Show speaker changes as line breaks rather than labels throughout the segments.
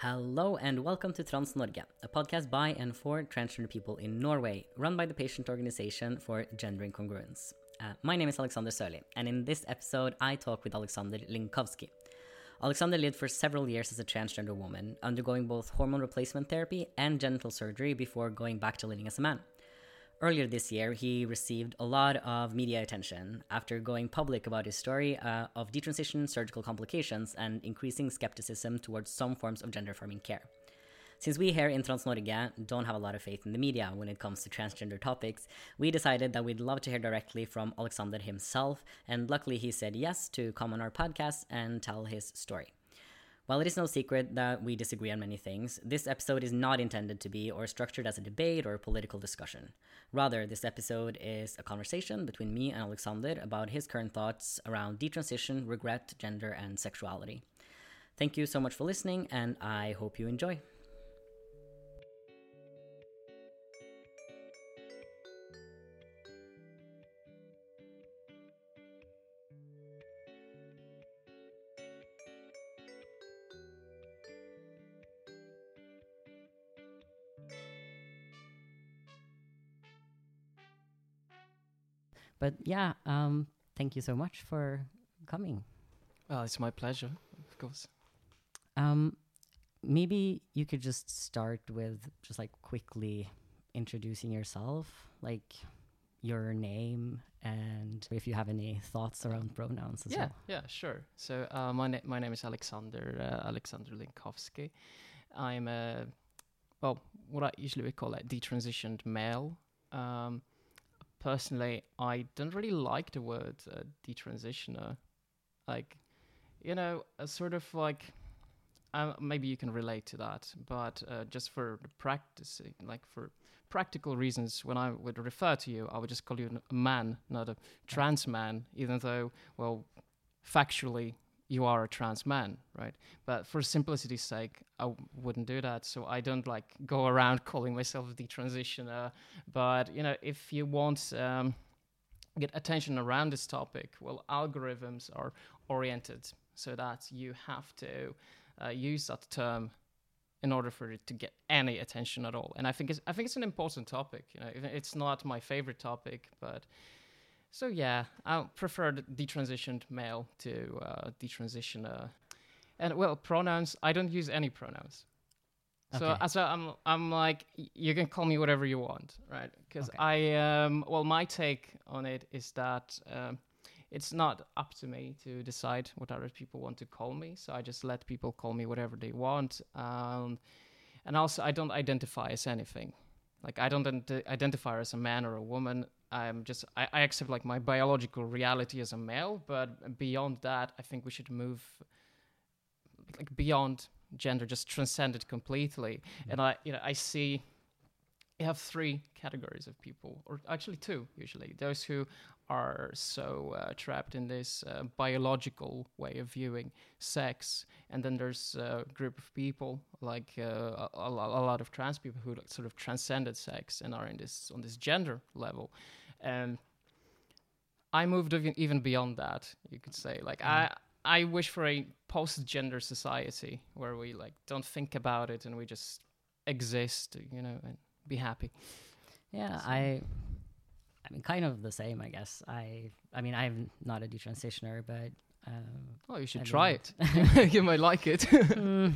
Hello and welcome to Trans Norge, a podcast by and for transgender people in Norway, run by the patient organization for gender incongruence. Uh, my name is Aleksander Sørli, and in this episode, I talk with Aleksander Linkowski. Aleksander lived for several years as a transgender woman, undergoing both hormone replacement therapy and genital surgery before going back to living as a man. Earlier this year, he received a lot of media attention after going public about his story uh, of detransition, surgical complications, and increasing skepticism towards some forms of gender affirming care. Since we here in Trans Norge don't have a lot of faith in the media when it comes to transgender topics, we decided that we'd love to hear directly from Aleksander himself, and luckily he said yes to come on our podcast and tell his story. While it is no secret that we disagree on many things, this episode is not intended to be or structured as a debate or a political discussion. Rather, this episode is a conversation between me and Aleksander about his current thoughts around detransition, regret, gender, and sexuality. Thank you so much for listening, and I hope you enjoy. But yeah, um, thank you so much for coming.
Well, it's my pleasure, of course.
Um, maybe you could just start with just like quickly introducing yourself, like your name, and if you have any thoughts around pronouns as
yeah,
well.
yeah, sure. So uh, my na- my name is Aleksander uh, Aleksander Linkowski. I'm a well, what I usually would call a detransitioned male. Um, personally, I don't really like the word uh, detransitioner. Like, you know, a sort of like, uh, maybe you can relate to that, but uh, just for the practicing, like for practical reasons, when I would refer to you, I would just call you a man, not a trans man, even though, well, factually, you are a trans man, right? But for simplicity's sake, I w- wouldn't do that. So I don't like go around calling myself detransitioner. But you know, if you want um, get attention around this topic, well, algorithms are oriented so that you have to uh, use that term in order for it to get any attention at all. And I think it's I think it's an important topic. You know, it's not my favorite topic, but so yeah, I prefer the detransitioned male to uh, detransitioner. And well, pronouns. I don't use any pronouns. So
Okay.
as a, I'm, I'm like, you can call me whatever you want, right? Because
Okay.
I, um, well, my take on it is that um, it's not up to me to decide what other people want to call me. So I just let people call me whatever they want. Um, and also, I don't identify as anything. Like I don't ident- identify as a man or a woman. I'm just I, I accept like my biological reality as a male, but beyond that, I think we should move like beyond gender, just transcend it completely. Mm-hmm. And I you know I see you have three categories of people, or actually two usually. Those who are so uh, trapped in this uh, biological way of viewing sex, and then there's a group of people like uh, a, a, lot of trans people who like, sort of transcended sex and are in this on this gender level, and I moved even, even beyond that. You could say like I. I wish for a post-gender society where we like don't think about it and we just exist, you know, and be happy.
Yeah,
So-
I, I mean, kind of the same, I guess. I, I mean, I'm not a detransitioner, but. Um,
Oh, you should
I
try it. you might like it.
mm,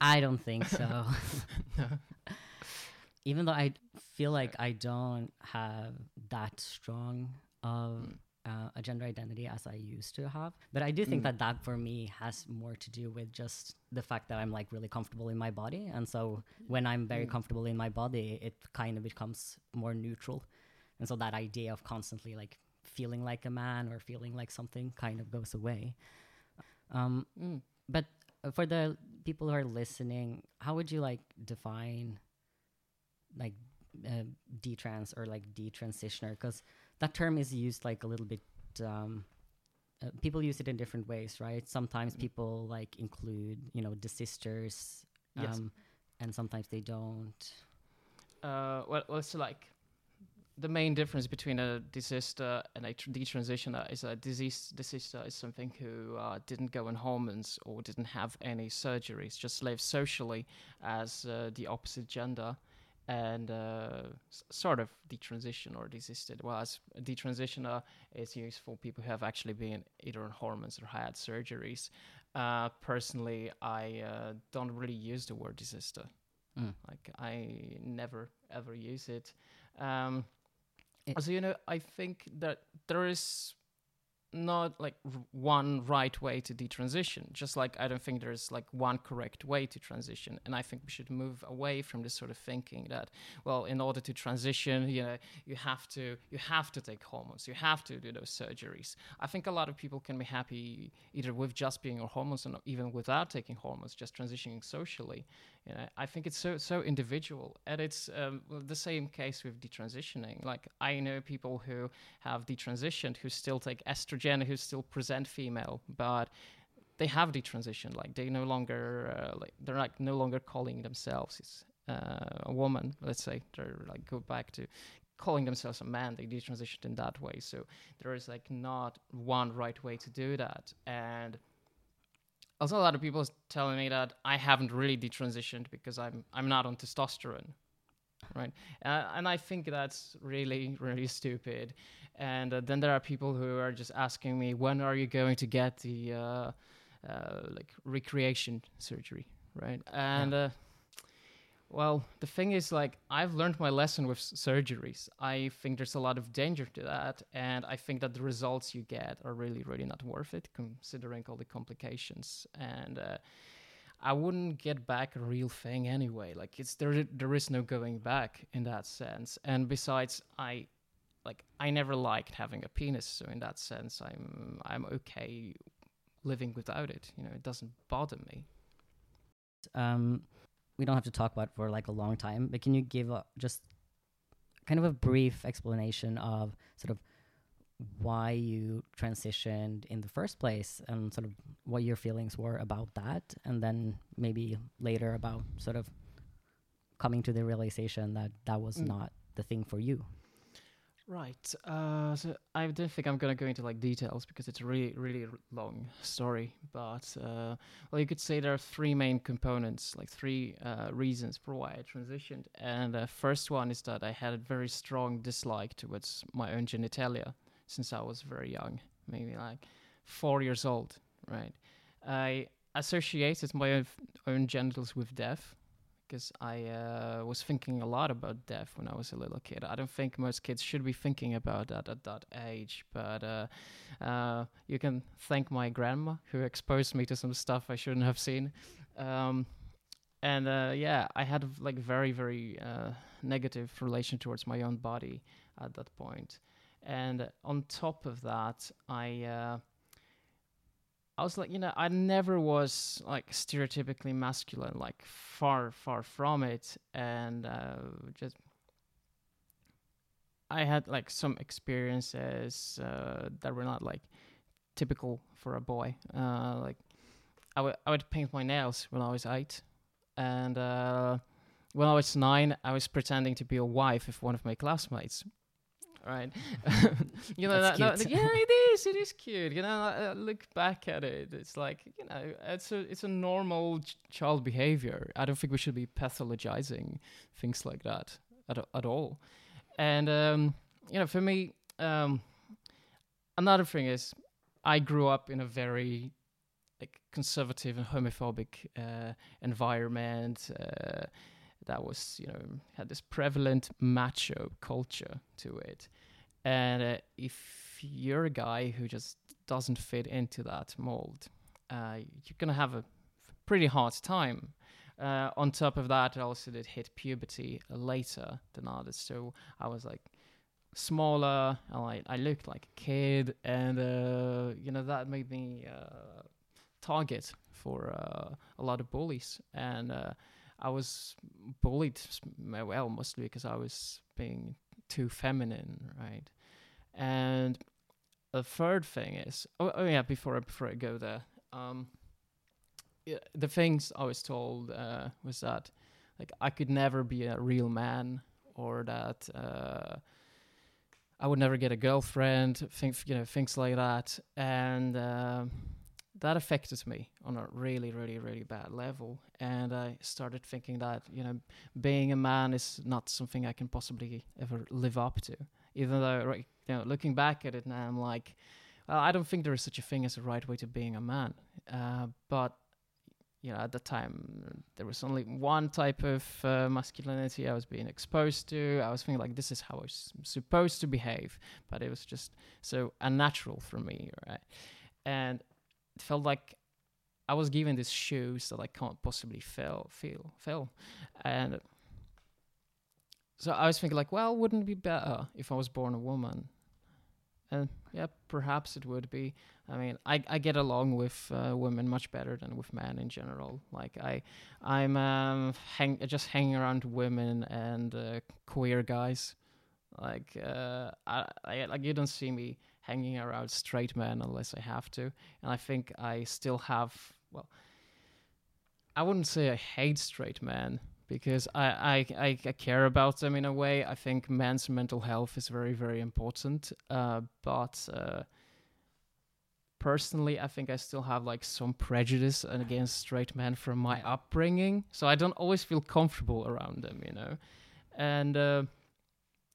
I don't think so. Even though I feel like I don't have that strong of
Mm.
Uh, a gender identity as I used to have, but I do think
Mm.
that that for me has more to do with just the fact that I'm like really comfortable in my body, and so when I'm very
Mm.
comfortable in my body, it kind of becomes more neutral, and so that idea of constantly like feeling like a man or feeling like something kind of goes away. Um,
Mm.
but uh, for the people who are listening, how would you like define like uh, detrans or like detransitioner? Because that term is used like a little bit. Um, uh, people use it in different ways, right? Sometimes
Mm.
people like include, you know, desisters, um,
Yes.
and sometimes they don't.
Uh, well, well, it's like the main difference between a desister and a tr- detransitioner is a disease desister is something who uh, didn't go on hormones or didn't have any surgeries, just live socially as uh, the opposite gender and uh, s- sort of detransition or desisted. Whereas a detransitioner is used for people who have actually been either on hormones or had surgeries. Uh, personally, I uh, don't really use the word desister.
Mm.
Like I never ever use it. Um,
It-
so you know, I think that there is not like one right way to detransition. Just like I don't think there's like one correct way to transition. And I think we should move away from this sort of thinking that well, in order to transition, you know, you have to you have to take hormones, you have to do those surgeries. I think a lot of people can be happy either with just being on hormones and even without taking hormones, just transitioning socially. You know, I think it's so so individual, and it's um, the same case with detransitioning. Like I know people who have detransitioned who still take estrogen, who still present female, but they have detransitioned. Like they no longer uh, like they're like no longer calling themselves uh, a woman. Let's say they're like go back to calling themselves a man. They detransitioned in that way. So there is like not one right way to do that, and also a lot of people telling me that I haven't really detransitioned because I'm I'm not on testosterone, right? Uh, and I think that's really really stupid. And uh, then there are people who are just asking me, when are you going to get the uh, uh, like recreation surgery, right? And uh, well, the thing is, like, I've learned my lesson with surgeries. I think there's a lot of danger to that, and I think that the results you get are really, really not worth it, considering all the complications. And uh, I wouldn't get back a real thing anyway. Like, it's there, there is no going back in that sense. And besides, I, like, I never liked having a penis, so in that sense, I'm, I'm okay living without it. You know, it doesn't bother me.
um, we don't have to talk about it for like a long time, but can you give a, just kind of a brief explanation of sort of why you transitioned in the first place and sort of what your feelings were about that, and then maybe later about sort of coming to the realization that that was
Mm.
not the thing for you.
Right. Uh, so I don't think I'm gonna go into like details because it's a really, really long story. But uh, well, you could say there are three main components, like three uh, reasons for why I transitioned. And the first one is that I had a very strong dislike towards my own genitalia since I was very young, maybe like four years old. Right. I associated my own, own genitals with death because I uh, was thinking a lot about death when I was a little kid. I don't think most kids should be thinking about that at that age, but uh, uh, you can thank my grandma who exposed me to some stuff I shouldn't have seen. Um, and uh, yeah, I had like very very uh, negative relation towards my own body at that point. And on top of that, I. I was like, you know, I never was like stereotypically masculine, like far, far from it, and uh, just I had like some experiences uh, that were not like typical for a boy. Uh, like I would I would paint my nails when I was eight, and uh, when I was nine, I was pretending to be a wife of one of my classmates. Right, you know that, that- yeah, it is. It is cute. You know, I, I look back at it. It's like you know, it's a it's a normal ch- child behavior. I don't think we should be pathologizing things like that at at all. And um, you know, for me, um, another thing is, I grew up in a very like conservative and homophobic uh, environment. Uh, that was, you know, had this prevalent macho culture to it. And uh, if you're a guy who just doesn't fit into that mold, uh, you're gonna have a pretty hard time. Uh, on top of that, I also did hit puberty later than others, so I was like smaller, and I, I looked like a kid, and uh, you know that made me uh, target for uh, a lot of bullies, and I was bullied well mostly because I was being too feminine, right? And the third thing is, oh, oh yeah, before I, before I go there, um, yeah, the things I was told uh, was that like I could never be a real man, or that uh, I would never get a girlfriend, things you know things like that, and um that affected me on a really, really, really bad level. And I started thinking that you know being a man is not something I can possibly ever live up to. Even though, right, you know, looking back at it now, I'm like, well, I don't think there is such a thing as a right way to being a man. Uh, but you know, at the time, there was only one type of uh, masculinity I was being exposed to. I was thinking like, this is how I was supposed to behave, but it was just so unnatural for me, right? And it felt like I was given these shoes that I can't possibly feel, feel, feel, and so I was thinking like, well, wouldn't it be better if I was born a woman? And yeah, perhaps it would be. I mean, I, I get along with uh, women much better than with men in general. Like I, I'm um, hang just hanging around women and uh, queer guys. Like uh, I, I like you don't see me hanging around straight men unless I have to. And I think I still have well. I wouldn't say I hate straight men because I, I, I, care about them in a way. I think men's mental health is very, very important. Uh, but uh, personally, I think I still have like some prejudice against straight men from my upbringing. So I don't always feel comfortable around them, you know. And uh,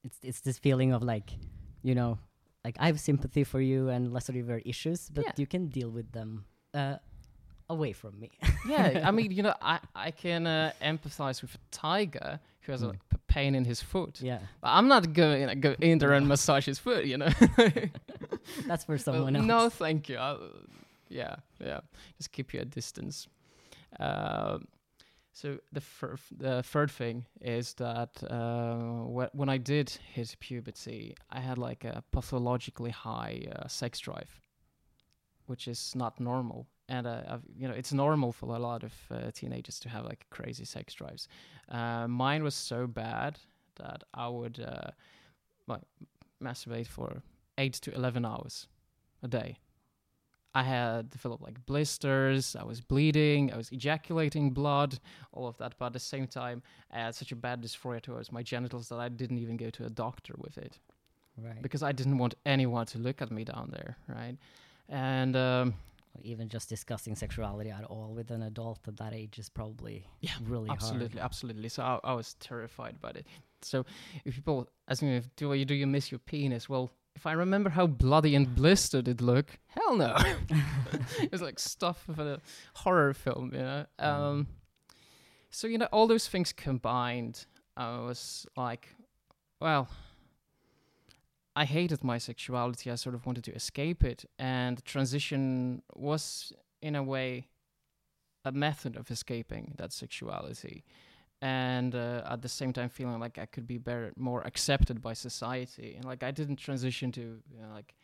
it's it's this feeling of like, you know, like I have sympathy for you and Lesser River issues, but
Yeah.
you can deal with them uh, away from me.
yeah, I mean, you know, I, I can uh, empathize with a tiger who has a
Mm.
like, pain in his foot.
yeah,
But I'm not going to go in there and massage his foot, you know.
that's for
Well,
someone else.
No, thank you. I'll, yeah, yeah. Just keep you at distance. Um, so the fir- the third thing is that uh, wh- when I did hit puberty, I had like a pathologically high uh, sex drive, which is not normal. And uh, you know, it's normal for a lot of uh, teenagers to have like crazy sex drives. Uh, mine was so bad that I would uh, like masturbate for eight to eleven hours a day. I had developed like blisters, I was bleeding, I was ejaculating blood, all of that. But at the same time, I had such a bad dysphoria towards my genitals that I didn't even go to a doctor with it
right?
because I didn't want anyone to look at me down there, right? And um,
even just discussing sexuality at all with an adult at that age is probably
Yeah,
really
absolutely,
hard.
absolutely. So I, I was terrified about it. So if people ask me, if, do you do you miss your penis? Well, if I remember how bloody and blistered it looked, hell no. it was like stuff of a horror film, you know.
Mm.
Um, so you know, all those things combined, I was like, well, I hated my sexuality. I sort of wanted to escape it, and transition was, in a way, a method of escaping that sexuality and uh, at the same time feeling like I could be better, more accepted by society, and like I didn't transition to you know, like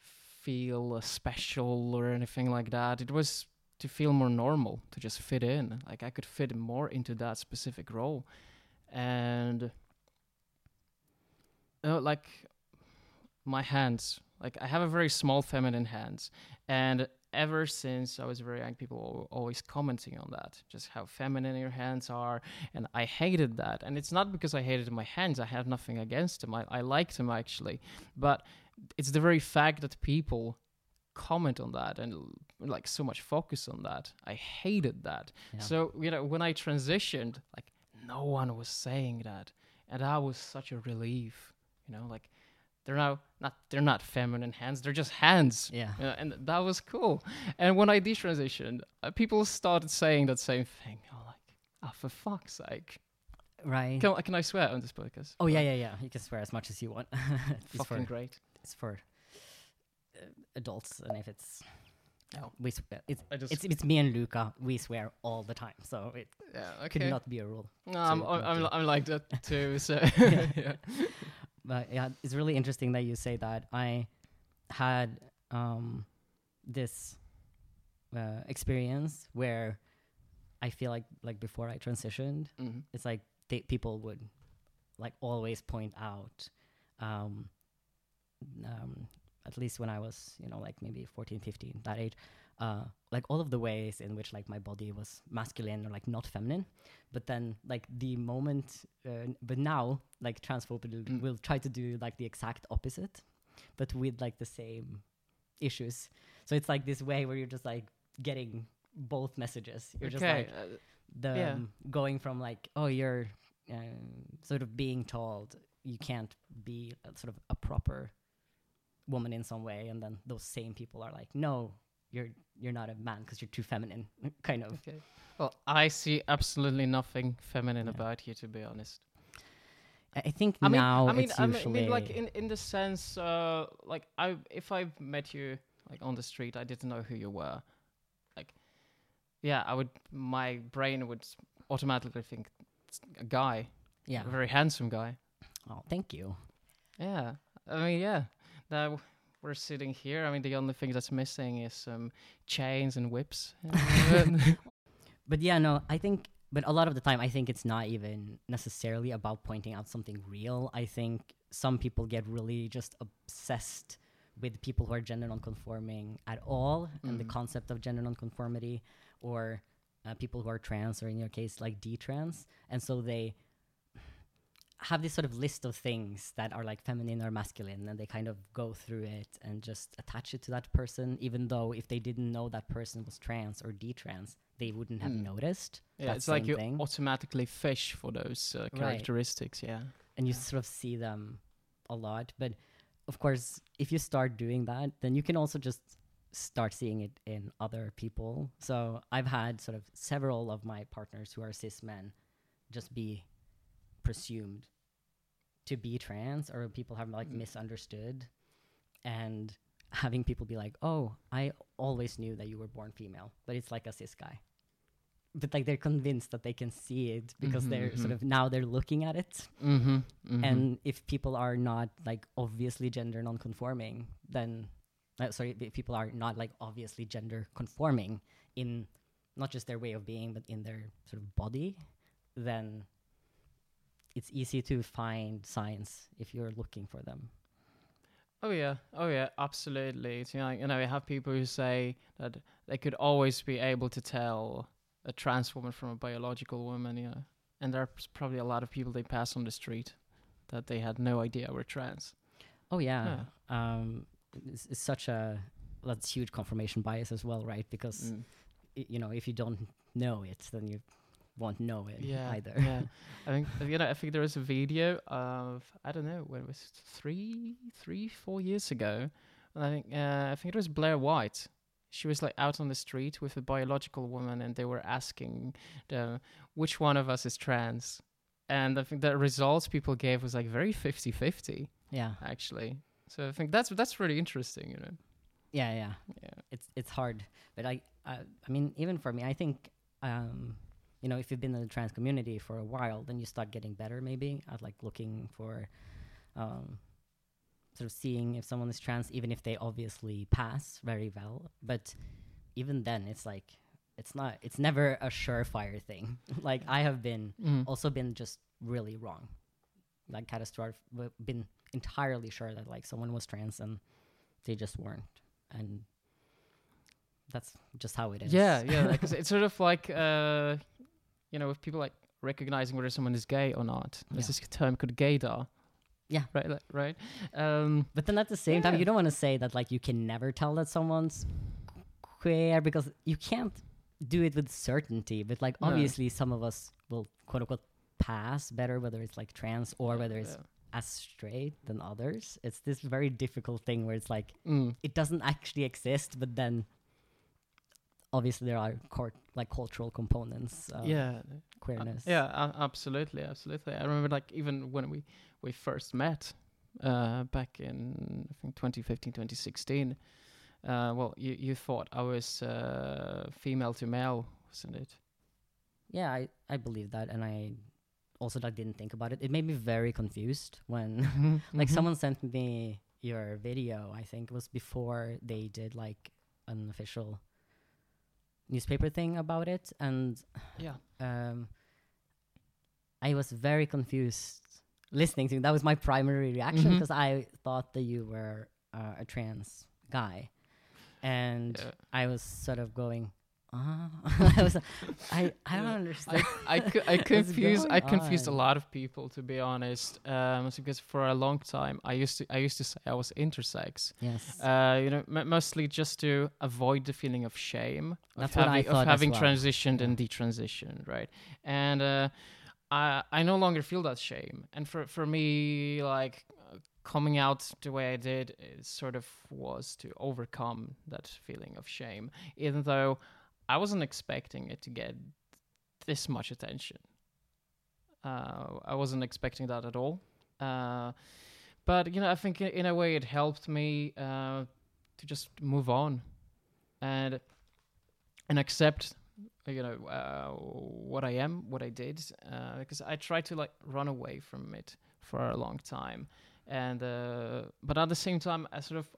feel special or anything like that. It was to feel more normal, to just fit in. Like I could fit more into that specific role, and uh, like my hands, like I have a very small feminine hands, and ever since I was very young, people were always commenting on that, just how feminine your hands are, and I hated that. And it's not because I hated my hands; I have nothing against them. I, I liked them actually, but it's the very fact that people comment on that and like so much focus on that. I hated that.
Yeah.
So you know, when I transitioned, like no one was saying that, and that was such a relief. You know, like they're now not they're not feminine hands; they're just hands.
yeah,
Yeah, and that was cool. And when I detransitioned, uh, people started saying that same thing. I'm like, oh, for fuck's sake.
right.
Can, can I swear on this podcast?
Oh yeah, yeah, yeah. You can swear as much as you want. it's
Fucking
for
great.
it's for uh, adults, and if it's
No.
we swear. It's
I just,
it's it's me and Luca. We swear all the time, so it
yeah,
could not be a rule.
No, I'm, I'm, I'm. I'm like that too. So,
Yeah.
yeah.
But yeah, it's really interesting that you say that. I had um, this uh, experience where I feel like like before I transitioned,
Mhm.
it's like they, people would like always point out um, um, at least when I was, you know, like maybe 14, 15, that age, uh, like all of the ways in which like my body was masculine or like not feminine. But then like the moment, uh, but now like transphobic will,
Mm.
will try to do like the exact opposite, but with like the same issues. So it's like this way where you're just like getting both messages. You're just like
uh,
the
Yeah.
um, going from like oh you're um, sort of being told you can't be a, sort of a proper woman in some way and then those same people are like no you're you're not a man because you're too feminine kind of
okay. Well, I see absolutely nothing feminine
Yeah.
about you, to be honest.
i think
I mean,
now
I mean,
it's
I mean, I mean, like in in the sense, uh, like I if I met you like on the street, I didn't know who you were. Like, yeah, I would. My brain would automatically think it's a guy,
yeah
a very handsome guy.
oh thank you
Yeah, I mean, yeah. Now we're sitting here. I mean, the only thing that's missing is some chains and whips.
but yeah no i think but a lot of the time i think it's not even necessarily about pointing out something real i think some people get really just obsessed with people who are gender nonconforming at all and the
Mhm.
concept of gender nonconformity or uh, people who are trans or in your case like d-trans and so they have this sort of list of things that are like feminine or masculine and they kind of go through it and just attach it to that person even though if they didn't know that person was trans or d-trans they wouldn't have
Mm.
noticed
yeah, it's like you
thing.
automatically fish for those uh,
Right.
characteristics. Yeah.
and you
Yeah.
sort of see them a lot. But of course, if you start doing that, then you can also just start seeing it in other people. So I've had sort of several of my partners who are cis men just be presumed to be trans, or people have like
Mm.
misunderstood, and having people be like, "Oh, I always knew that you were born female, but it's like a cis guy." But like they're convinced that they can see it because
Mhm,
they're sort
mhm.
of now they're looking at it
Mm-hmm. mm-hmm.
and if people are not like obviously gender non-conforming then uh, sorry if people are not like obviously gender conforming in not just their way of being but in their sort of body then it's easy to find signs if you're looking for them.
Oh yeah, oh yeah, absolutely. It's, you know, you know, you have people who say that they could always be able to tell a trans woman from a biological woman, you know, and there's probably a lot of people they pass on the street that they had no idea were trans.
oh yeah, um it's, it's such a that's huge confirmation bias as well right? Because
Mm.
y- you know if you don't know it then you won't know it
Yeah,
either
yeah. I think you know. I think there was a video of I don't know when it was three, three, four years ago. And I think uh, I think it was Blair White. She was like out on the street with a biological woman, and they were asking the, which one of us is trans. And I think the results people gave was like very 50-50,
yeah
actually. So I think that's that's really interesting, you know.
yeah yeah
Yeah.
it's it's hard but i i, I mean even for me i think um you know if you've been in the trans community for a while then you start getting better maybe at like looking for um sort of seeing if someone is trans even if they obviously pass very well but even then it's like it's not it's never a surefire thing like i have been
Mm.
also been just really wrong like catastrophic been entirely sure that like someone was trans and they just weren't and that's just how it is
Yeah, yeah. Because it's sort of like, uh, you know, with people like recognizing whether someone is gay or not. There's
Yeah.
this term called gaydar.
Yeah.
Right. Like, right. Um,
but then at the same time you don't want to say that like you can never tell that someone's queer because you can't do it with certainty but like
No.
obviously some of us will quote unquote pass better whether it's like trans or whether it's
yeah.
as straight than others it's this very difficult thing where it's like
Mm.
it doesn't actually exist, but then obviously there are cor- like cultural components. Of
yeah. Uh,
queerness.
yeah. a- absolutely. Absolutely. I remember like even when we we first met uh, back in I think 2015, 2016. Uh, well, you you thought I was uh, female to male, wasn't it?
yeah, I I believe that, and I also like didn't think about it. It made me very confused when like
Mhm.
someone sent me your video. I think it was before they did like an official newspaper thing about it, and
Yeah.
um, I was very confused listening to. That was my primary reaction because I thought that you were uh, a trans guy. and
Yeah.
I was sort of going, ah, I was, I, I don't understand.
I, I, I
What's
confused I confused a lot of people to be honest um because for a long time I used to I used to say I was intersex.
Yes,
uh you know m- mostly just to avoid the feeling of shame of
That's I
having,
thought
of having
well.
transitioned and
Yeah.
detransitioned right? And uh I I no longer feel that shame. And for for me like uh, coming out the way I did it sort of was to overcome that feeling of shame. Even though I wasn't expecting it to get this much attention. Uh, I wasn't expecting that at all. Uh, but you know, I think in a way it helped me uh, to just move on and and accept, you know, uh, what I am, what I did, uh, because I tried to like run away from it for a long time, and uh, but at the same time, I sort of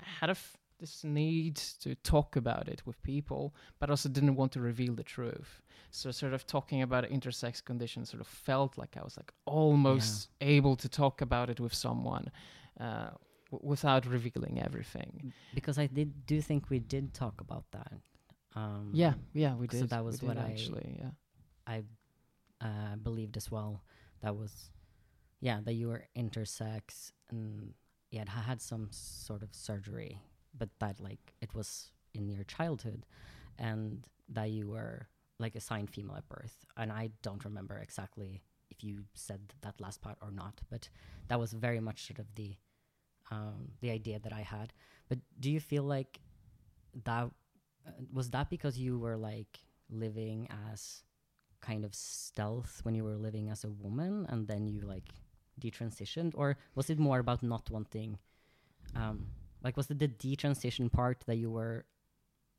had a f- this need to talk about it with people, but also didn't want to reveal the truth. So sort of talking about intersex conditions sort of felt like I was like almost able to talk about it with someone uh, w- without revealing everything.
because I did do think we did talk about that. Um,
Yeah, yeah, we did.
so that
we
was
did
what I-
actually. Yeah,
I uh, believed as well. That was, yeah, that you were intersex and you had had some sort of surgery, but that like it was in your childhood, and that you were like assigned female at birth. And I don't remember exactly if you said that last part or not, but that was very much sort of the um, the idea that I had. But do you feel like that uh, was that because you were like living as kind of stealth when you were living as a woman and then you like detransitioned or was it more about not wanting um like was it the detransition part that you were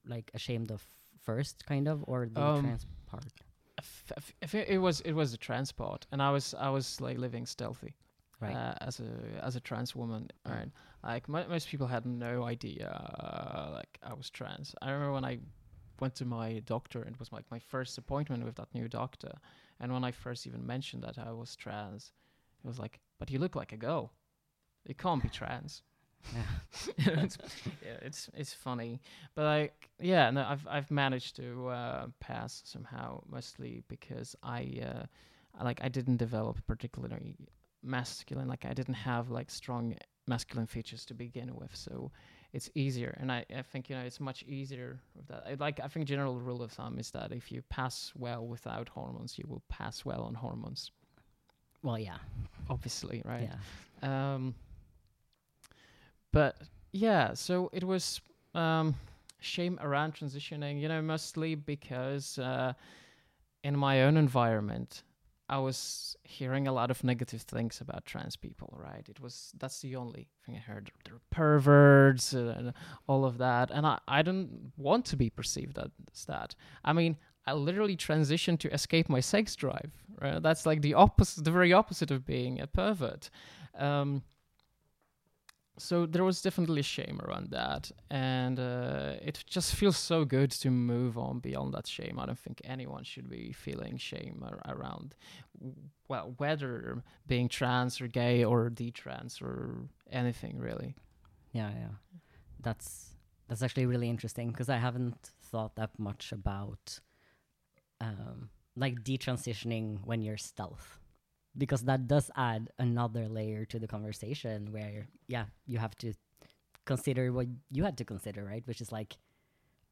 like ashamed of first kind of or the
Um,
trans part
f- f- it was it was a transport, and I was I was like living stealthy.
right
uh, as a as a trans woman,
Mm.
right? Like mo- most people had no idea, uh, like I was trans. I remember when I went to my doctor, and it was like my first appointment with that new doctor, and when I first even mentioned that I was trans, it was like, "But you look like a girl. You can't be trans."
yeah.
it's, yeah, it's it's funny, but like yeah, no, I've I've managed to uh, pass somehow, mostly because I uh, I, like I didn't develop particularly masculine, like I didn't have like strong masculine features to begin with, so it's easier, and I I think you know it's much easier with that. I, like I think general rule of thumb is that if you pass well without hormones, you will pass well on hormones,
well yeah
obviously, right?
yeah
Um, but yeah, so it was um, shame around transitioning, you know, mostly because uh, in my own environment, I was hearing a lot of negative things about trans people, right? It was that's the only thing I heard. They're perverts and all of that, and I I don't want to be perceived as that. I mean, I literally transitioned to escape my sex drive. Right? That's like the opposite, the very opposite of being a pervert. Um, so there was definitely shame around that, and uh, it just feels so good to move on beyond that shame. I don't think anyone should be feeling shame ar- around, well, whether being trans or gay or detrans or anything really.
Yeah, yeah. That's that's actually really interesting because I haven't thought that much about um like detransitioning when you're stealth. Because that does add another layer to the conversation where yeah, you have to consider what you had to consider, right? Which is like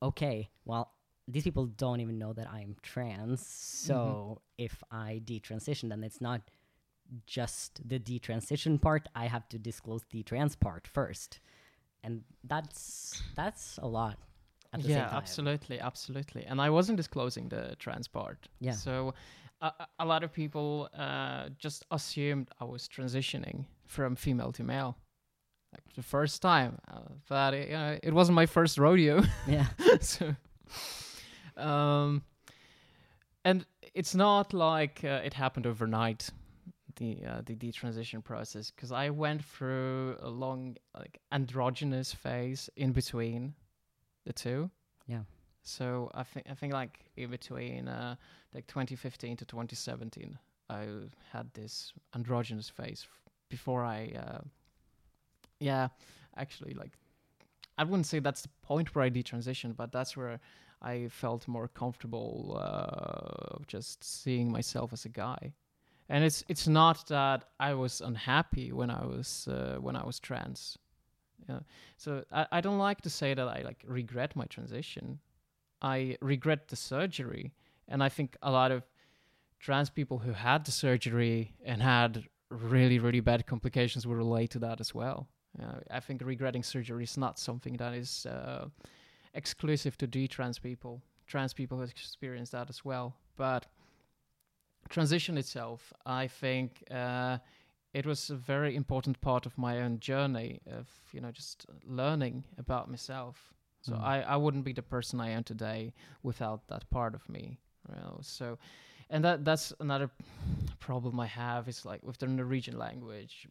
okay, well, these people don't even know that I'm trans. So mm-hmm. if I detransition, then it's not just the detransition part. I have to disclose the trans part first, and that's that's a lot. At the
yeah,
same time.
absolutely, absolutely. And I wasn't disclosing the trans part.
Yeah.
So a a- lot of people uh, just assumed I was transitioning from female to male. Like the first time, uh, but it, you know, it wasn't my first rodeo.
Yeah,
so, um, and it's not like uh, it happened overnight. The uh, the detransition process, because I went through a long like androgynous phase in between the two.
Yeah.
So I think I think like in between uh, like 2015 to 2017, I had this androgynous phase before I, uh, yeah, actually like I wouldn't say that's the point where I detransitioned, but that's where I felt more comfortable uh, just seeing myself as a guy. And it's it's not that I was unhappy when I was uh, when I was trans. Yeah. So I, I don't like to say that I like regret my transition. I regret the surgery, and I think a lot of trans people who had the surgery and had really really bad complications will relate to that as well. Uh, I think regretting surgery is not something that is uh, exclusive to D-trans people. Trans people have experienced that as well. But transition itself, I think uh, it was a very important part of my own journey of you know just learning about myself. So
Mm.
I, I wouldn't be the person I am today without that part of me. Know? So, and that that's another problem I have is like with the Norwegian language,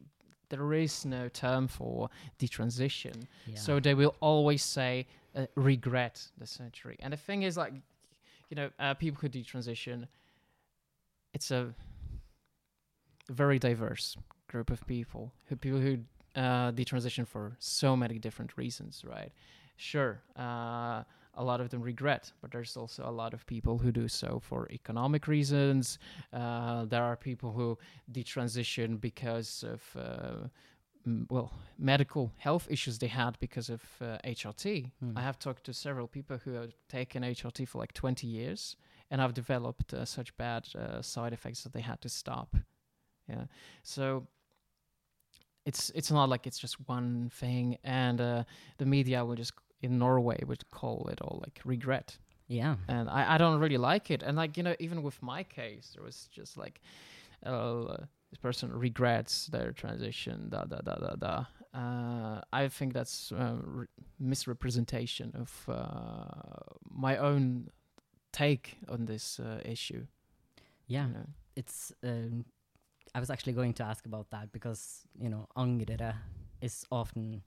there is no term for detransition.
Yeah.
So they will always say uh, regret the surgery. And the thing is, like, you know, uh, people who detransition, it's a very diverse group of people. Who people who uh, detransition for so many different reasons, right? Sure, uh, a lot of them regret, but there's also a lot of people who do so for economic reasons. Uh, there are people who detransition because of uh, m- well medical health issues they had because of uh, HRT.
Hmm.
I have talked to several people who have taken HRT for like 20 years and have developed uh, such bad uh, side effects that they had to stop. Yeah, so it's it's not like it's just one thing, and uh, the media will just in Norway would call it all like regret
yeah.
and I, I don't really like it. And like you know, even with my case, there was just like, uh, this person regrets their transition. Da da da da da. Uh, I think that's uh, re- misrepresentation of uh, my own take on this uh, issue.
Yeah.
You know?
It's. Um, I was actually going to ask about that because you know angrere is often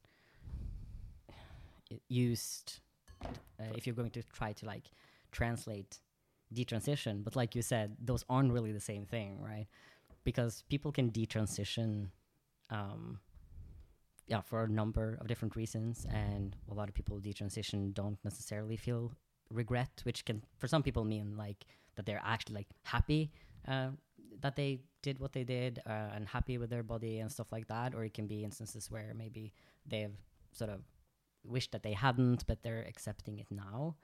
used uh, if you're going to try to like translate detransition, but like you said, those aren't really the same thing, right? Because people can detransition, um, yeah, for a number of different reasons, and a lot of people detransition don't necessarily feel regret, which can for some people mean like that they're actually like happy uh, that they did what they did uh, and happy with their body and stuff like that, or it can be instances where maybe they've sort of wished that they hadn't, but they're accepting it now.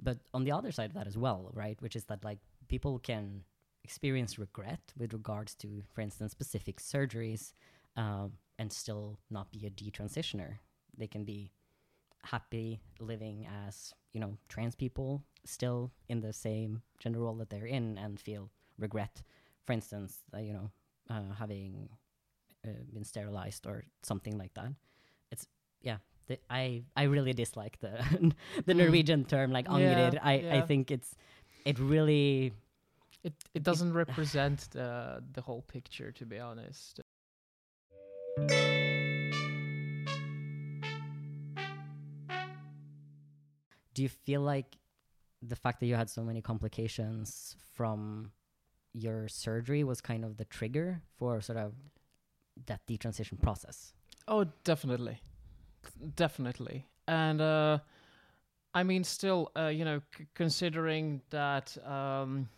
But on the other side of that as well, right, which is that like people can experience regret with regards to, for instance, specific surgeries, um, and still not be a detransitioner. They can be happy living as you know trans people still in the same gender role that they're in and feel regret for instance uh, you know uh, having uh, been sterilized or something like that it's yeah the, i i really dislike the the
Mm.
norwegian term like
Yeah,
angring i i
yeah.
think it's it really
It it doesn't represent the the whole picture, to be honest.
do you feel like the fact that you had so many complications from your surgery was kind of the trigger for sort of that detransition process
Oh, definitely, definitely, and uh, I mean, still, uh, you know, c- considering that um,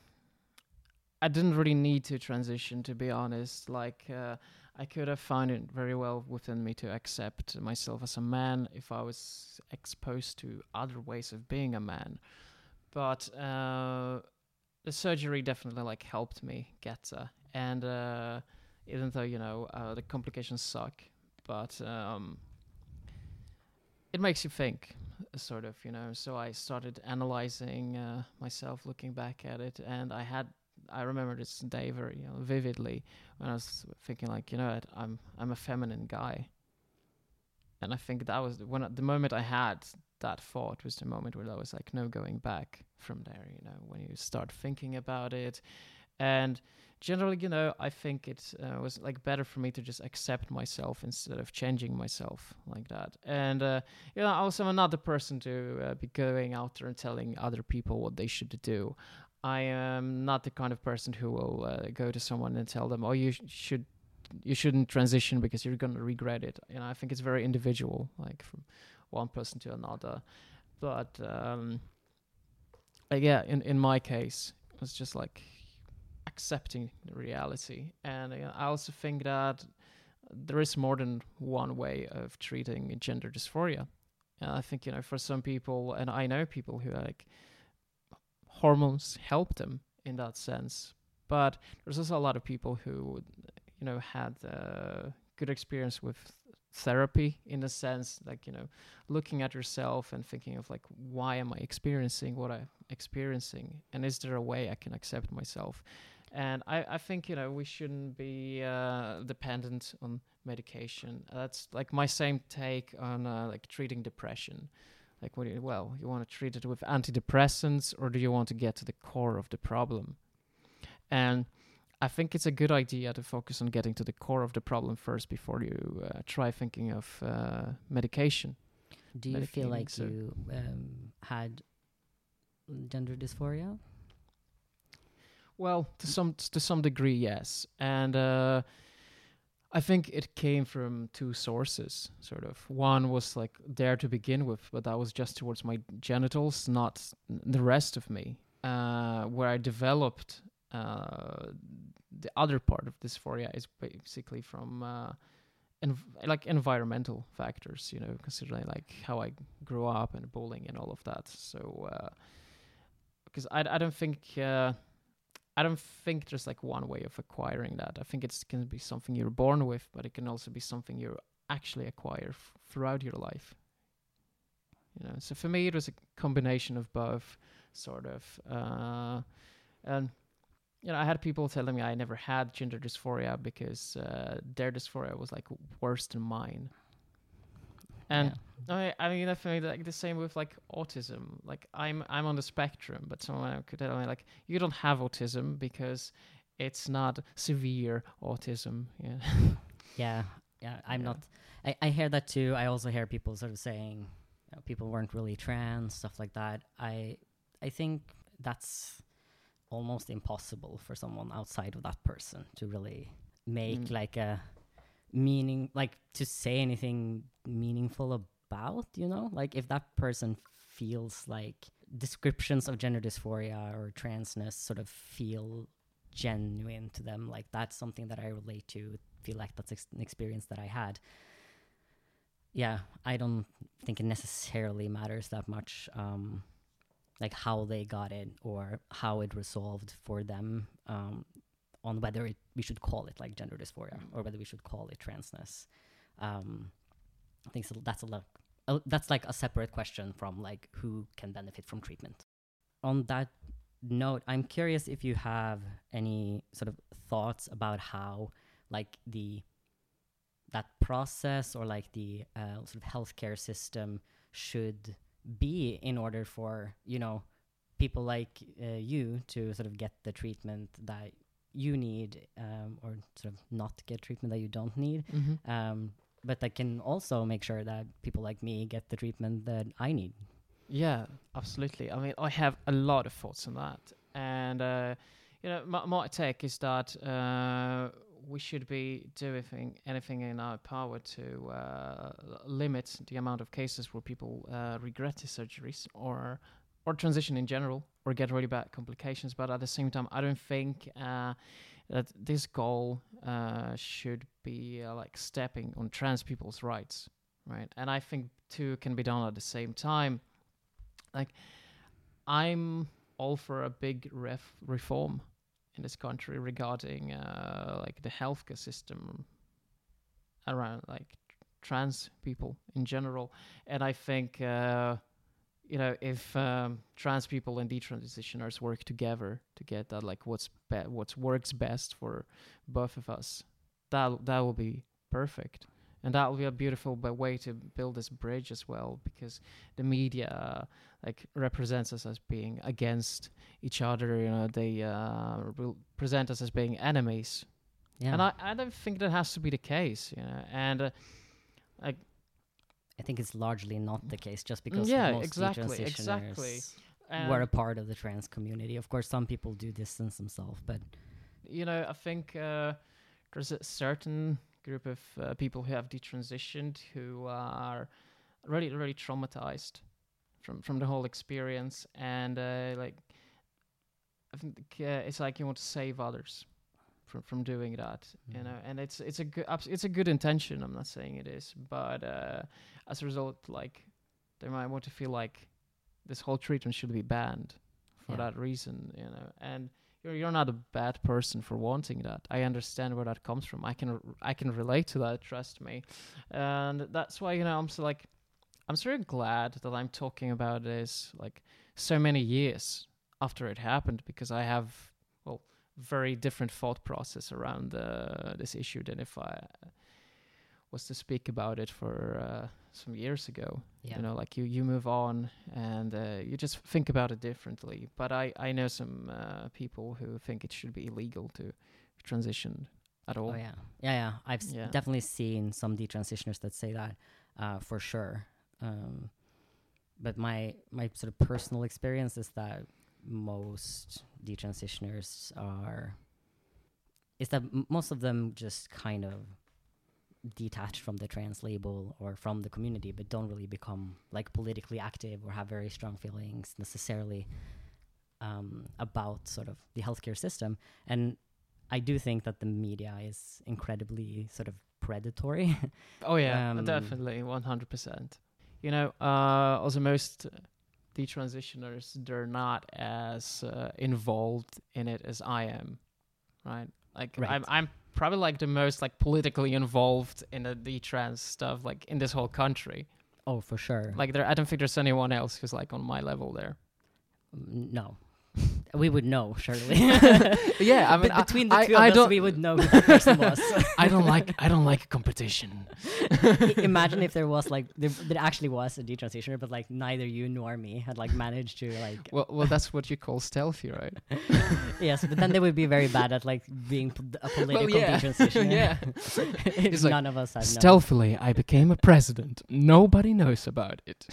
I didn't really need to transition, to be honest. Like, uh, I could have found it very well within me to accept myself as a man if I was exposed to other ways of being a man. But uh, the surgery definitely like helped me get there, and uh, even though you know uh, the complications suck but um, it makes you think, sort of, you know. So I started analyzing uh, myself, looking back at it, and I had, I remember this day very you know, vividly when I was thinking, like, you know, what, I'm I'm a feminine guy, and I think that was when the moment I had that thought was the moment where there was like no going back from there. You know, when you start thinking about it, and generally, you know, I think it uh, was like better for me to just accept myself instead of changing myself like that. And uh, you know, also I'm not the person to uh, be going out there and telling other people what they should do. I am not the kind of person who will uh, go to someone and tell them, "Oh, you sh- should." You shouldn't transition because you're gonna regret it. You know, I think it's very individual, like from one person to another. But um, yeah, in in my case, it was just like accepting reality, and uh, I also think that there is more than one way of treating gender dysphoria. And I think you know, for some people, and I know people who like hormones help them in that sense, but there's also a lot of people who you know had uh, good experience with therapy in a sense like you know looking at yourself and thinking of like why am i experiencing what i'm experiencing? And is there a way i can accept myself and i i think you know we shouldn't be uh, dependent on medication that's like my same take on uh, like treating depression like what do you, well you want to treat it with antidepressants or do you want to get to the core of the problem and I think it's a good idea to focus on getting to the core of the problem first before you uh, try thinking of uh, medication.
Do you feel like so you um, had gender dysphoria?
Well, to some to some degree, yes, and uh, I think it came from two sources. Sort of one was like there to begin with, but that was just towards my genitals, not the rest of me, uh, where I developed uh, the other part of dysphoria is basically from uh, env- like environmental factors, you know, considering like how I grew up and bullying and all of that. So, because uh, I I don't think uh, I don't think there's like one way of acquiring that. I think it's can be something you're born with, but it can also be something you actually acquire f- throughout your life. You know, so for me it was a combination of both, sort of, uh, and you know, I had people telling me I never had gender dysphoria because uh, their dysphoria was like worse than mine. And yeah. I, I mean, definitely like the same with like autism. Like I'm, I'm on the spectrum, but someone could tell me like, you don't have autism because it's not severe autism. Yeah.
yeah. Yeah. I'm yeah. not. I, I hear that too. I also hear people sort of saying, you know, people weren't really trans, stuff like that. I, I think that's almost impossible for someone outside of that person to really make mm. like a meaning like to say anything meaningful about you know? Like if that person feels like descriptions of gender dysphoria or transness sort of feel genuine to them like that's something that i relate to feel like that's ex- an experience that i had. Yeah i don't think it necessarily matters that much um like how they got it or how it resolved for them um, on whether it, we should call it like gender dysphoria mm. or whether we should call it transness. Um, I think so that's a lo- uh, that's like a separate question from like who can benefit from treatment. On that note, I'm curious if you have any sort of thoughts about how like the that process or like the uh, sort of healthcare system should be in order for you know people like uh, you to sort of get the treatment that you need um, or sort of not get treatment that you don't need mm-hmm. um, but that can also make sure that people like me get the treatment that i need.
Yeah absolutely. I mean i have a lot of thoughts on that. And uh, you know my, my take is that uh, we should be doing anything in our power to uh, limit the amount of cases where people uh, regret the surgeries or or transition in general or get really bad complications. But at the same time, I don't think uh, that this goal uh, should be uh, like stepping on trans people's rights, right? And I think two can be done at the same time. Like I'm all for a big ref reform in this country regarding uh, like the healthcare system around like trans people in general and i think uh, you know if um, trans people and detransitioners work together to get that like what's be- what works best for both of us that that will be perfect and that will be a beautiful way to build this bridge as well because the media uh, like represents us as being against each other you know they uh, present us as being enemies yeah. and I, I don't think that has to be the case you know and uh, like
I think it's largely not the case just because
yeah,
most
exactly, exactly.
were a part of the trans community. Of course, some people do distance themselves, but
you know, I think uh, there's a certain group of uh, people who have detransitioned who are really really traumatized from from the whole experience and uh, like I think uh, it's like you want to save others from from doing that you
Mm.
know and it's it's a good it's a good intention i'm not saying it is but uh as a result like they might want to feel like this whole treatment should be banned for
Yeah.
that reason you know and you're you're not a bad person for wanting that i understand where that comes from i can r- i can relate to that trust me and that's why you know i'm so like i'm so glad that i'm talking about this like so many years after it happened because i have very different thought process around uh, this issue than if I was to speak about it for uh, some years ago.
Yeah.
You know, like you you move on and uh, you just think about it differently. But I I know some uh, people who think it should be illegal to transition at all.
Oh yeah, yeah, yeah. I've s- definitely seen some detransitioners that say that uh, for sure. Um, but my my sort of personal experience is that most detransitioners are is that m- most of them just kind of detach from the trans label or from the community, but don't really become like politically active or have very strong feelings necessarily um, about sort of the healthcare system. And I do think that the media is incredibly sort of predatory.
Oh yeah,
Um,
definitely, one hundred percent. You know, uh, also most detransitioners they're not as uh, involved in it as I am, right? Like
Right.
I'm, I'm probably like the most like politically involved in the detrans stuff, like in this whole country.
oh, for sure.
Like there, I don't think there's anyone else who's like on my level there.
No. We would know, surely.
Yeah, I mean, I-
between the
I-
two of
I
us,
don't-
we would know who that person was.
I don't like, I don't like competition.
Imagine if there was like there, there actually was a detransitioner, but like neither you nor me had like managed to like
Well, well, that's what you call stealthy, right?
yes, but then they would be very bad at like being p- a political
yeah.
detransitioner.
Yeah.
if
It's like,
none of us had known.
Stealthily, I became a president. Nobody knows about it.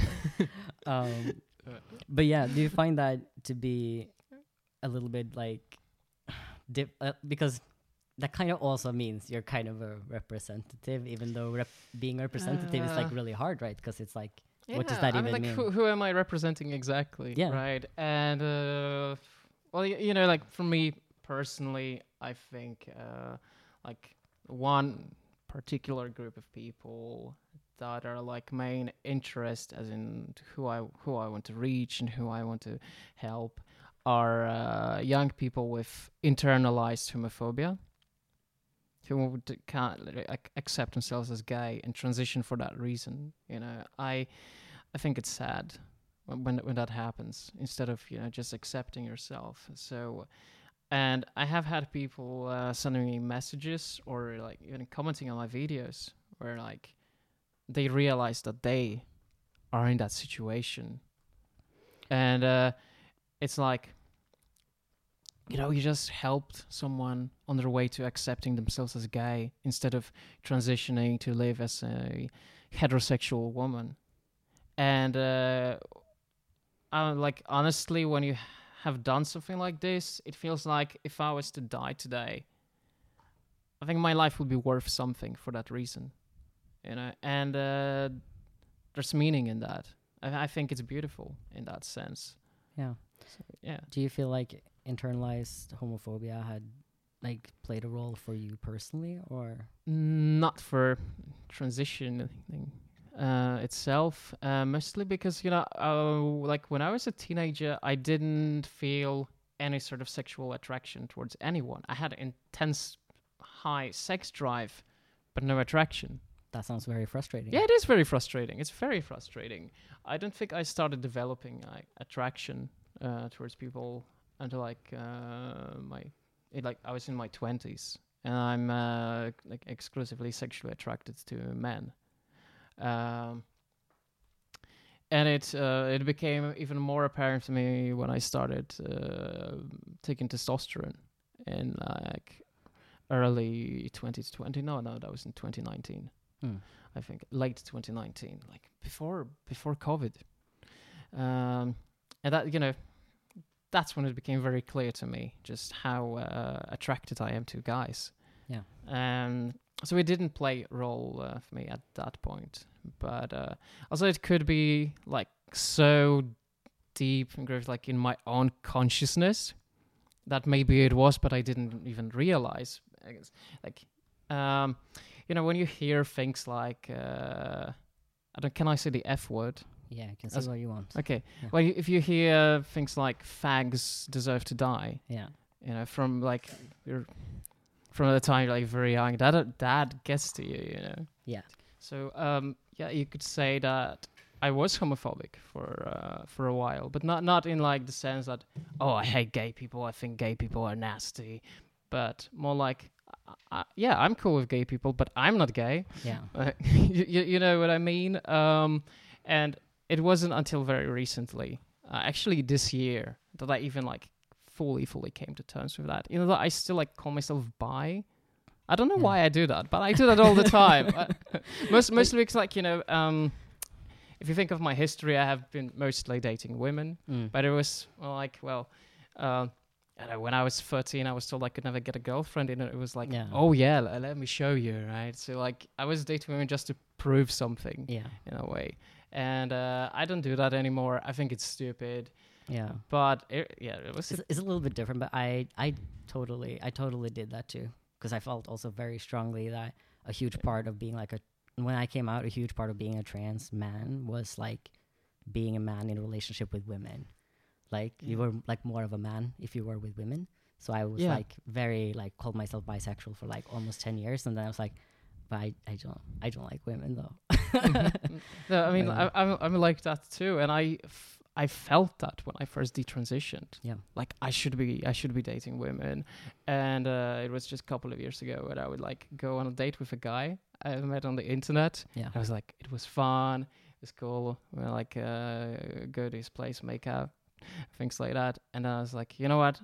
Um, but yeah, do you find that to be a little bit like dip, uh, because that kind of also means you're kind of a representative, even though rep- being a representative is like
Uh,
really hard, right? Because it's like What does that
I mean,
even
like,
mean?
Who, who am I representing exactly?
Yeah.
Right. And uh, well, y- you know, like for me personally, I think uh, like one particular group of people that are like main interest, as in who I who I want to reach and who I want to help, are uh, young people with internalized homophobia. Who can't like, accept themselves as gay and transition for that reason. You know, I I think it's sad when when, that happens instead of you know just accepting yourself. So, and I have had people uh, sending me messages or like even commenting on my videos where like they realize that they are in that situation, and uh, it's like you know you just helped someone on their way to accepting themselves as gay instead of transitioning to live as a heterosexual woman. And uh, uh, like honestly when you have done something like this it feels like if i was to die today i think my life would be worth something for that reason you know and uh, there's meaning in that I, I think it's beautiful in that sense
yeah.
so, yeah
Do you feel like internalized homophobia had like played a role for you personally, or
not for transitioning uh, itself, uh, mostly because you know, uh, like when I was a teenager, I didn't feel any sort of sexual attraction towards anyone. I had intense, high sex drive, but no attraction.
That sounds very frustrating?
Yeah, it is very frustrating. It's very frustrating. I don't think I started developing like attraction uh, towards people until like uh, my it, like I was in my twenties, and I'm uh, like exclusively sexually attracted to men. Um, and it uh, it became even more apparent to me when I started uh, taking testosterone in like early 2020. No, no, that was in 2019.
Hmm.
I think late 2019, like before before COVID. Um, and that you know, that's when it became very clear to me just how uh, attracted I am to guys.
Yeah.
Um, so it didn't play a role uh, for me at that point. But uh, also, it could be like so deep and gross, like in my own consciousness that maybe it was, but I didn't even realize. I guess, like, um, you know, when you hear things like, uh, I don't, can I say the F word?
Yeah, you can say what you want.
Okay.
Yeah.
Well, you- if you hear things like "fags deserve to die,"
Yeah.
you know, from like you're from the time you're like very young, that that gets to you, you know.
Yeah.
So um, yeah, you could say that I was homophobic for uh, for a while, but not not in like the sense that oh I hate gay people, I think gay people are nasty, but more like uh, yeah I'm cool with gay people, but I'm not gay.
Yeah.
Uh, you, you know what I mean? Um, and it wasn't until very recently, uh, actually this year, that I even like fully, fully came to terms with that. You know that I still like call myself bi. I don't know
Yeah.
why I do that, but I do that all the time. Uh, most mostly because like you know, um, if you think of my history, I have been mostly dating women,
Mm.
but it was well, like well. Uh, I don't know, when I was 13, I was told I could never get a girlfriend, and it was like,
Yeah.
oh yeah, l- let me show you, right? So like, I was dating women just to prove something
yeah.
in a way, and uh, I don't do that anymore. I think it's stupid,
Yeah.
but it, yeah, it was.
It's, it's a little bit different, but I, I totally, I totally did that too, because I felt also very strongly that a huge part of being like a, when I came out, a huge part of being a trans man was like being a man in a relationship with women. Like you were like more of a man if you were with women. So I was
Yeah.
like very like called myself bisexual for like almost ten years, and then I was like, but I, I don't, I don't like women though.
no, I mean, I, I'm I'm like that too, and I f- I felt that when I first detransitioned.
Yeah.
like I should be I should be dating women, and uh, it was just a couple of years ago when I would like go on a date with a guy I met on the internet.
Yeah.
I was like, it was fun, it was cool. We like uh, go to his place, make out, things like that, and I was like, you know what?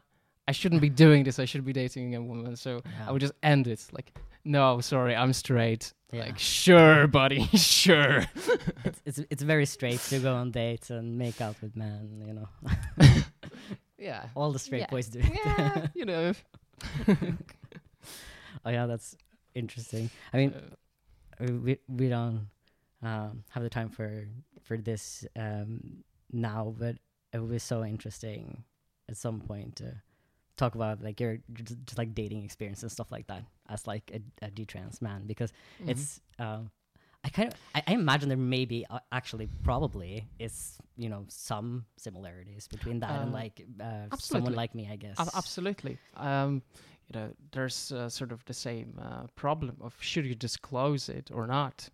I shouldn't be doing this. I should be dating a woman. So
Yeah.
I would just end it. Like, no, sorry, I'm straight.
Yeah.
Like, sure, buddy, sure.
it's, it's it's very straight to go on dates and make out with men, you know.
yeah.
All the straight
Yeah.
boys do it.
Yeah, you know.
oh yeah, that's interesting. I mean,
uh,
we we don't um, have the time for for this um, now, but it would be so interesting at some point to talk about like your just, just like dating experience and stuff like that as like a, a detrans man because
mhm.
it's um I kind of I, I imagine there may be uh, actually probably is you know some similarities between that and
Uh,
like uh, someone like me I guess
Ab- absolutely. Um, you know, there's uh, sort of the same uh, problem of should you disclose it or not.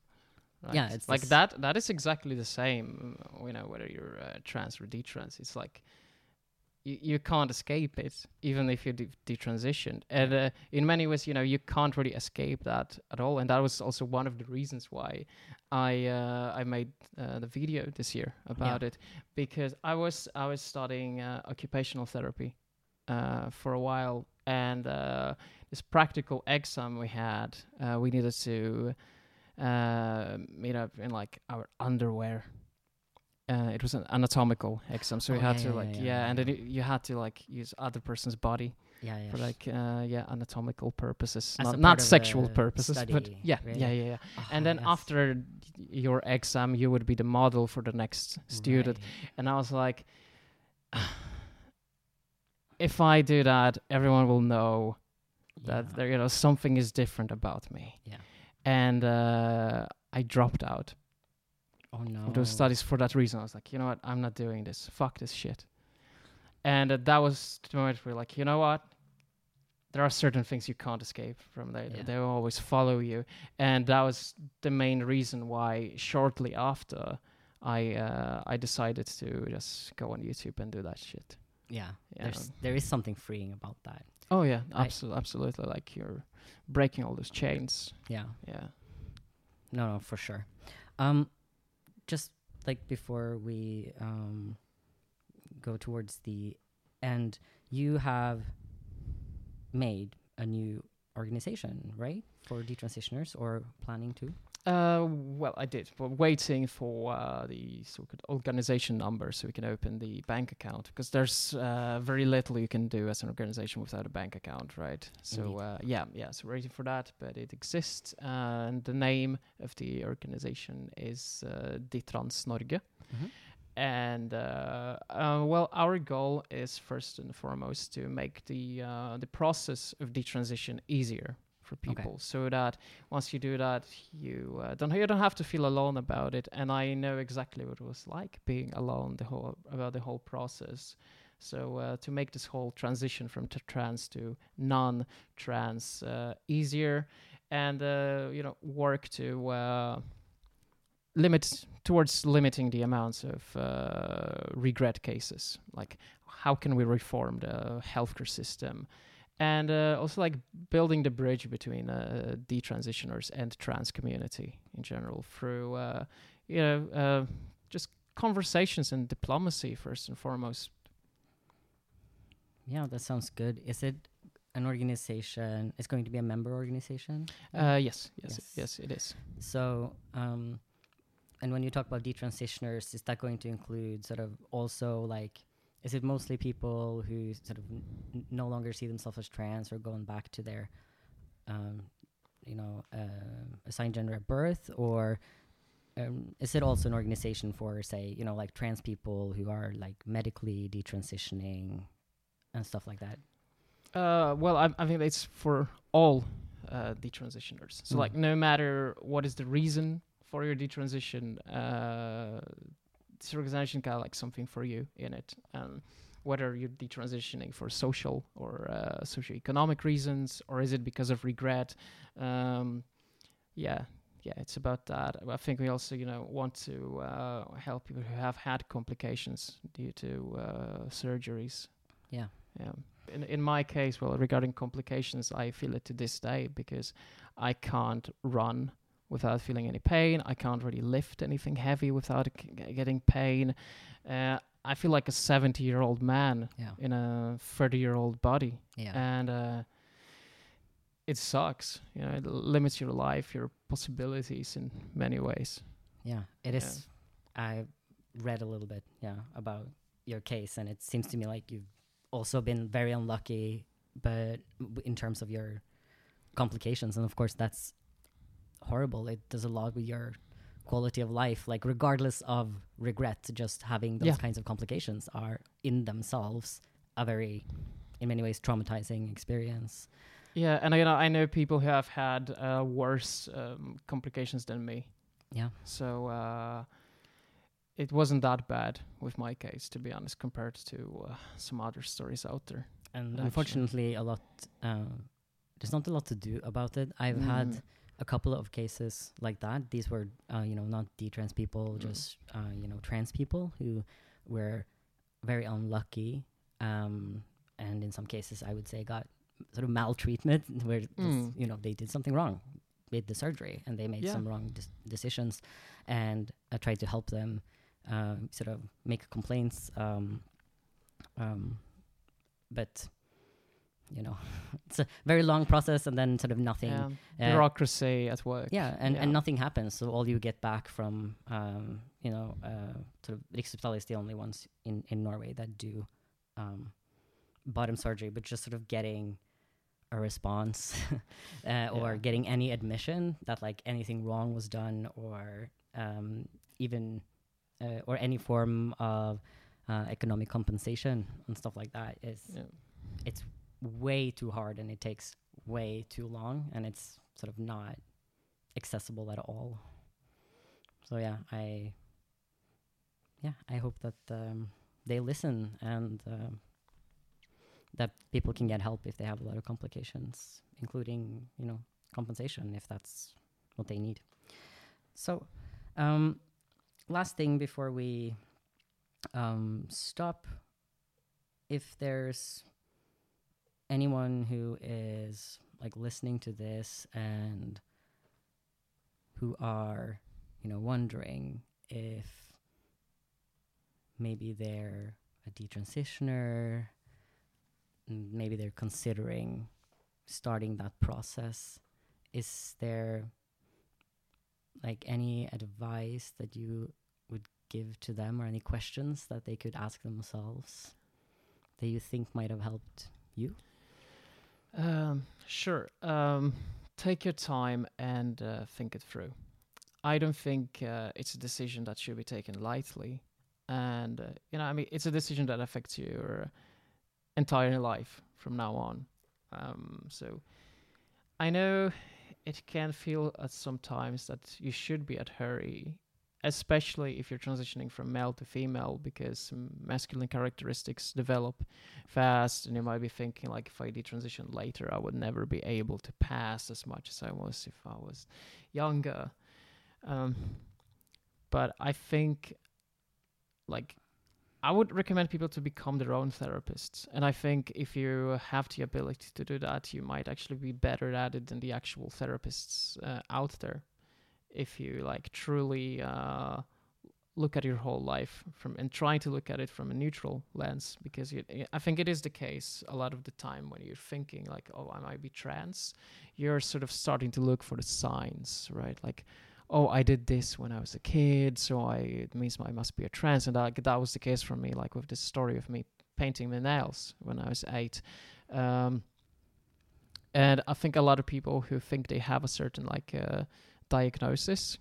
Right?
Yeah, it's
like that. That is exactly the same. You know, whether you're uh, trans or detrans, it's like you, you can't escape it, even if de- detransitioned. And uh, in many ways, you know, you can't really escape that at all. And that was also one of the reasons why I uh, I made uh, the video this year about it because I was I was studying uh, occupational therapy uh, for a while, and uh, this practical exam we had, uh, we needed to uh, meet up in like our underwear. Uh, it was an anatomical exam, so we
Oh,
had
yeah,
to
yeah,
like
yeah,
yeah, and then you, you had to like use other person's body
yeah yeah
for like uh, yeah anatomical purposes,
As
not not sexual purposes, but yeah,
really?
yeah, yeah, yeah.
Ah,
And then
yes.
after your exam, you would be the model for the next student.
Right.
And I was like, if I do that, everyone will know that there, you know, something is different about me.
Yeah.
And uh, I dropped out
oh no
of those studies for that reason. I was like, you know what, I'm not doing this. Fuck this shit. And uh, that was the moment where, like, you know what, there are certain things you can't escape from. They
Yeah.
they will always follow you, and that was the main reason why. Shortly after, I uh, I decided to just go on YouTube and do that shit.
yeah,
Yeah.
there's there is something freeing about that
Oh yeah, absolutely, absolutely. Like you're breaking all those chains.
yeah
Yeah.
no no for sure um just like before we um go towards the end you have made a new organization right for detransitioners or planning to
Uh, well, I did, but waiting for uh, the so-called organization number so we can open the bank account because there's uh, very little you can do as an organization without a bank account, right? So uh, yeah, yeah. So we're waiting for that, but it exists, and the name of the organization is uh, Detrans Norge. And uh, uh, well, our goal is first and foremost to make the uh, the process of detransition easier for
Okay.
people, so that once you do that, you uh, don't you don't have to feel alone about it. And I know exactly what it was like being alone the whole about the whole process. So uh, to make this whole transition from t- trans to non-trans uh, easier, and uh, you know work to uh, limit towards limiting the amounts of uh, regret cases. Like how can we reform the healthcare system? And uh, also like building the bridge between uh, detransitioners and trans community in general through uh, you know uh, just conversations and diplomacy first and foremost.
Yeah, that sounds good. Is it an organization? It's going to be a member organization.
Uh, yes, yes,
Yes.
yes, it is.
So, um, and when you talk about detransitioners, is that going to include sort of also like, is it mostly people who sort of n- no longer see themselves as trans or going back to their, um, you know, uh, assigned gender at birth, or um, is it also an organization for, say, you know, like trans people who are like medically detransitioning and stuff like that?
Uh, well, I, I think it's for all uh, detransitioners. So,
Mm.
like, no matter what is the reason for your detransition, uh, this organization got like something for you in it, and whether you're detransitioning for social or uh, socioeconomic reasons, or is it because of regret? Um, yeah, yeah, it's about that. I think we also, you know, want to uh, help people who have had complications due to uh, surgeries.
Yeah.
Yeah. In in my case, well, regarding complications, I feel it to this day because I can't run without feeling any pain. I can't really lift anything heavy without g- getting pain. Uh, I feel like a 70 year old man
Yeah.
in a 30 year old body,
Yeah.
and uh, it sucks. You know, it limits your life, your possibilities in many ways.
Yeah, it
Yeah.
is. I read a little bit, yeah, about your case, and it seems to me like you've also been very unlucky, but w- in terms of your complications, and of course that's horrible. It does a lot with your quality of life. Like regardless of regret, just having those
Yeah.
kinds of complications are in themselves a very, in many ways, traumatizing experience.
Yeah, and you know, I know people who have had uh, worse um, complications than me.
Yeah,
So uh, it wasn't that bad with my case, to be honest, compared to uh, some other stories out there.
and
Actually.
unfortunately, a lot. Um, there's not a lot to do about it. I've had
Mm.
A couple of cases like that. These were, uh, you know, not D-trans people,
Mm.
just uh, you know, trans people who were very unlucky, um, and in some cases, I would say got sort of maltreatment, where this-
Mm.
you know they did something wrong with the surgery and they made
Yeah.
some wrong dis- decisions, and I tried to help them, um, sort of make complaints, um, um, but. You know, it's a very long process, and then sort of nothing
Yeah.
uh,
Bureaucracy at work.
yeah, and,
Yeah.
and nothing happens. So all you get back from, um, you know, uh, sort of Rikshospitalet is the only ones in, in Norway that do um, bottom surgery, but just sort of getting a response uh, or
Yeah.
getting any admission that like anything wrong was done or um, even uh, or any form of uh, economic compensation and stuff like that is
Yeah.
Way too hard and it takes way too long and it's sort of not accessible at all. So yeah, I yeah, I hope that um, they listen and um, that people can get help if they have a lot of complications, including you know compensation if that's what they need. So, um, last thing before we um, stop, if there's anyone who is like listening to this and who are you know wondering if maybe they're a detransitioner maybe they're considering starting that process is there like any advice that you would give to them or any questions that they could ask themselves that you think might have helped you?
Um, sure. Um, take your time and uh, think it through. I don't think uh, it's a decision that should be taken lightly, and uh, you know, I mean, it's a decision that affects your entire life from now on. Um, so, I know it can feel at sometimes that you should be at hurry, especially if you're transitioning from male to female, because masculine characteristics develop fast, and you might be thinking like, if I detransition later, I would never be able to pass as much as I was if I was younger. Um, but I think, like, I would recommend people to become their own therapists. And I think if you have the ability to do that, you might actually be better at it than the actual therapists uh, out there. If you like truly uh, look at your whole life from and try to look at it from a neutral lens, because you, I think it is the case a lot of the time when you're thinking like, oh, I might be trans, you're sort of starting to look for the signs, right? Like, oh, I did this when I was a kid, so I it means I must be a trans, and that that was the case for me. Like with this story of me painting my nails when I was eight, um, and I think a lot of people who think they have a certain like uh, diagnosis,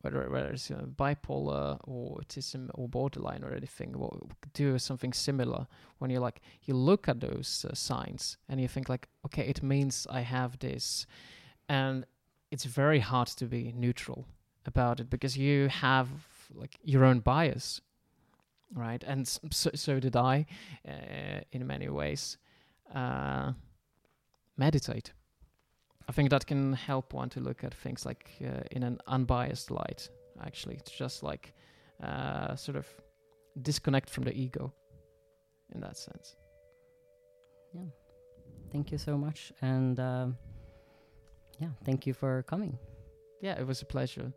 whether whether it's uh, bipolar or autism or borderline or anything, will do something similar. When you like you look at those uh, signs and you think like, okay, it means I have this, and it's very hard to be neutral about it because you have like your own bias right? And so, so did i uh, in many ways. Uh, meditate i think that can help one to look at things like uh, in an unbiased light actually it's just like uh, sort of disconnect from the ego in that sense
yeah thank you so much and um, yeah, thank you for coming.
Yeah, it was a pleasure.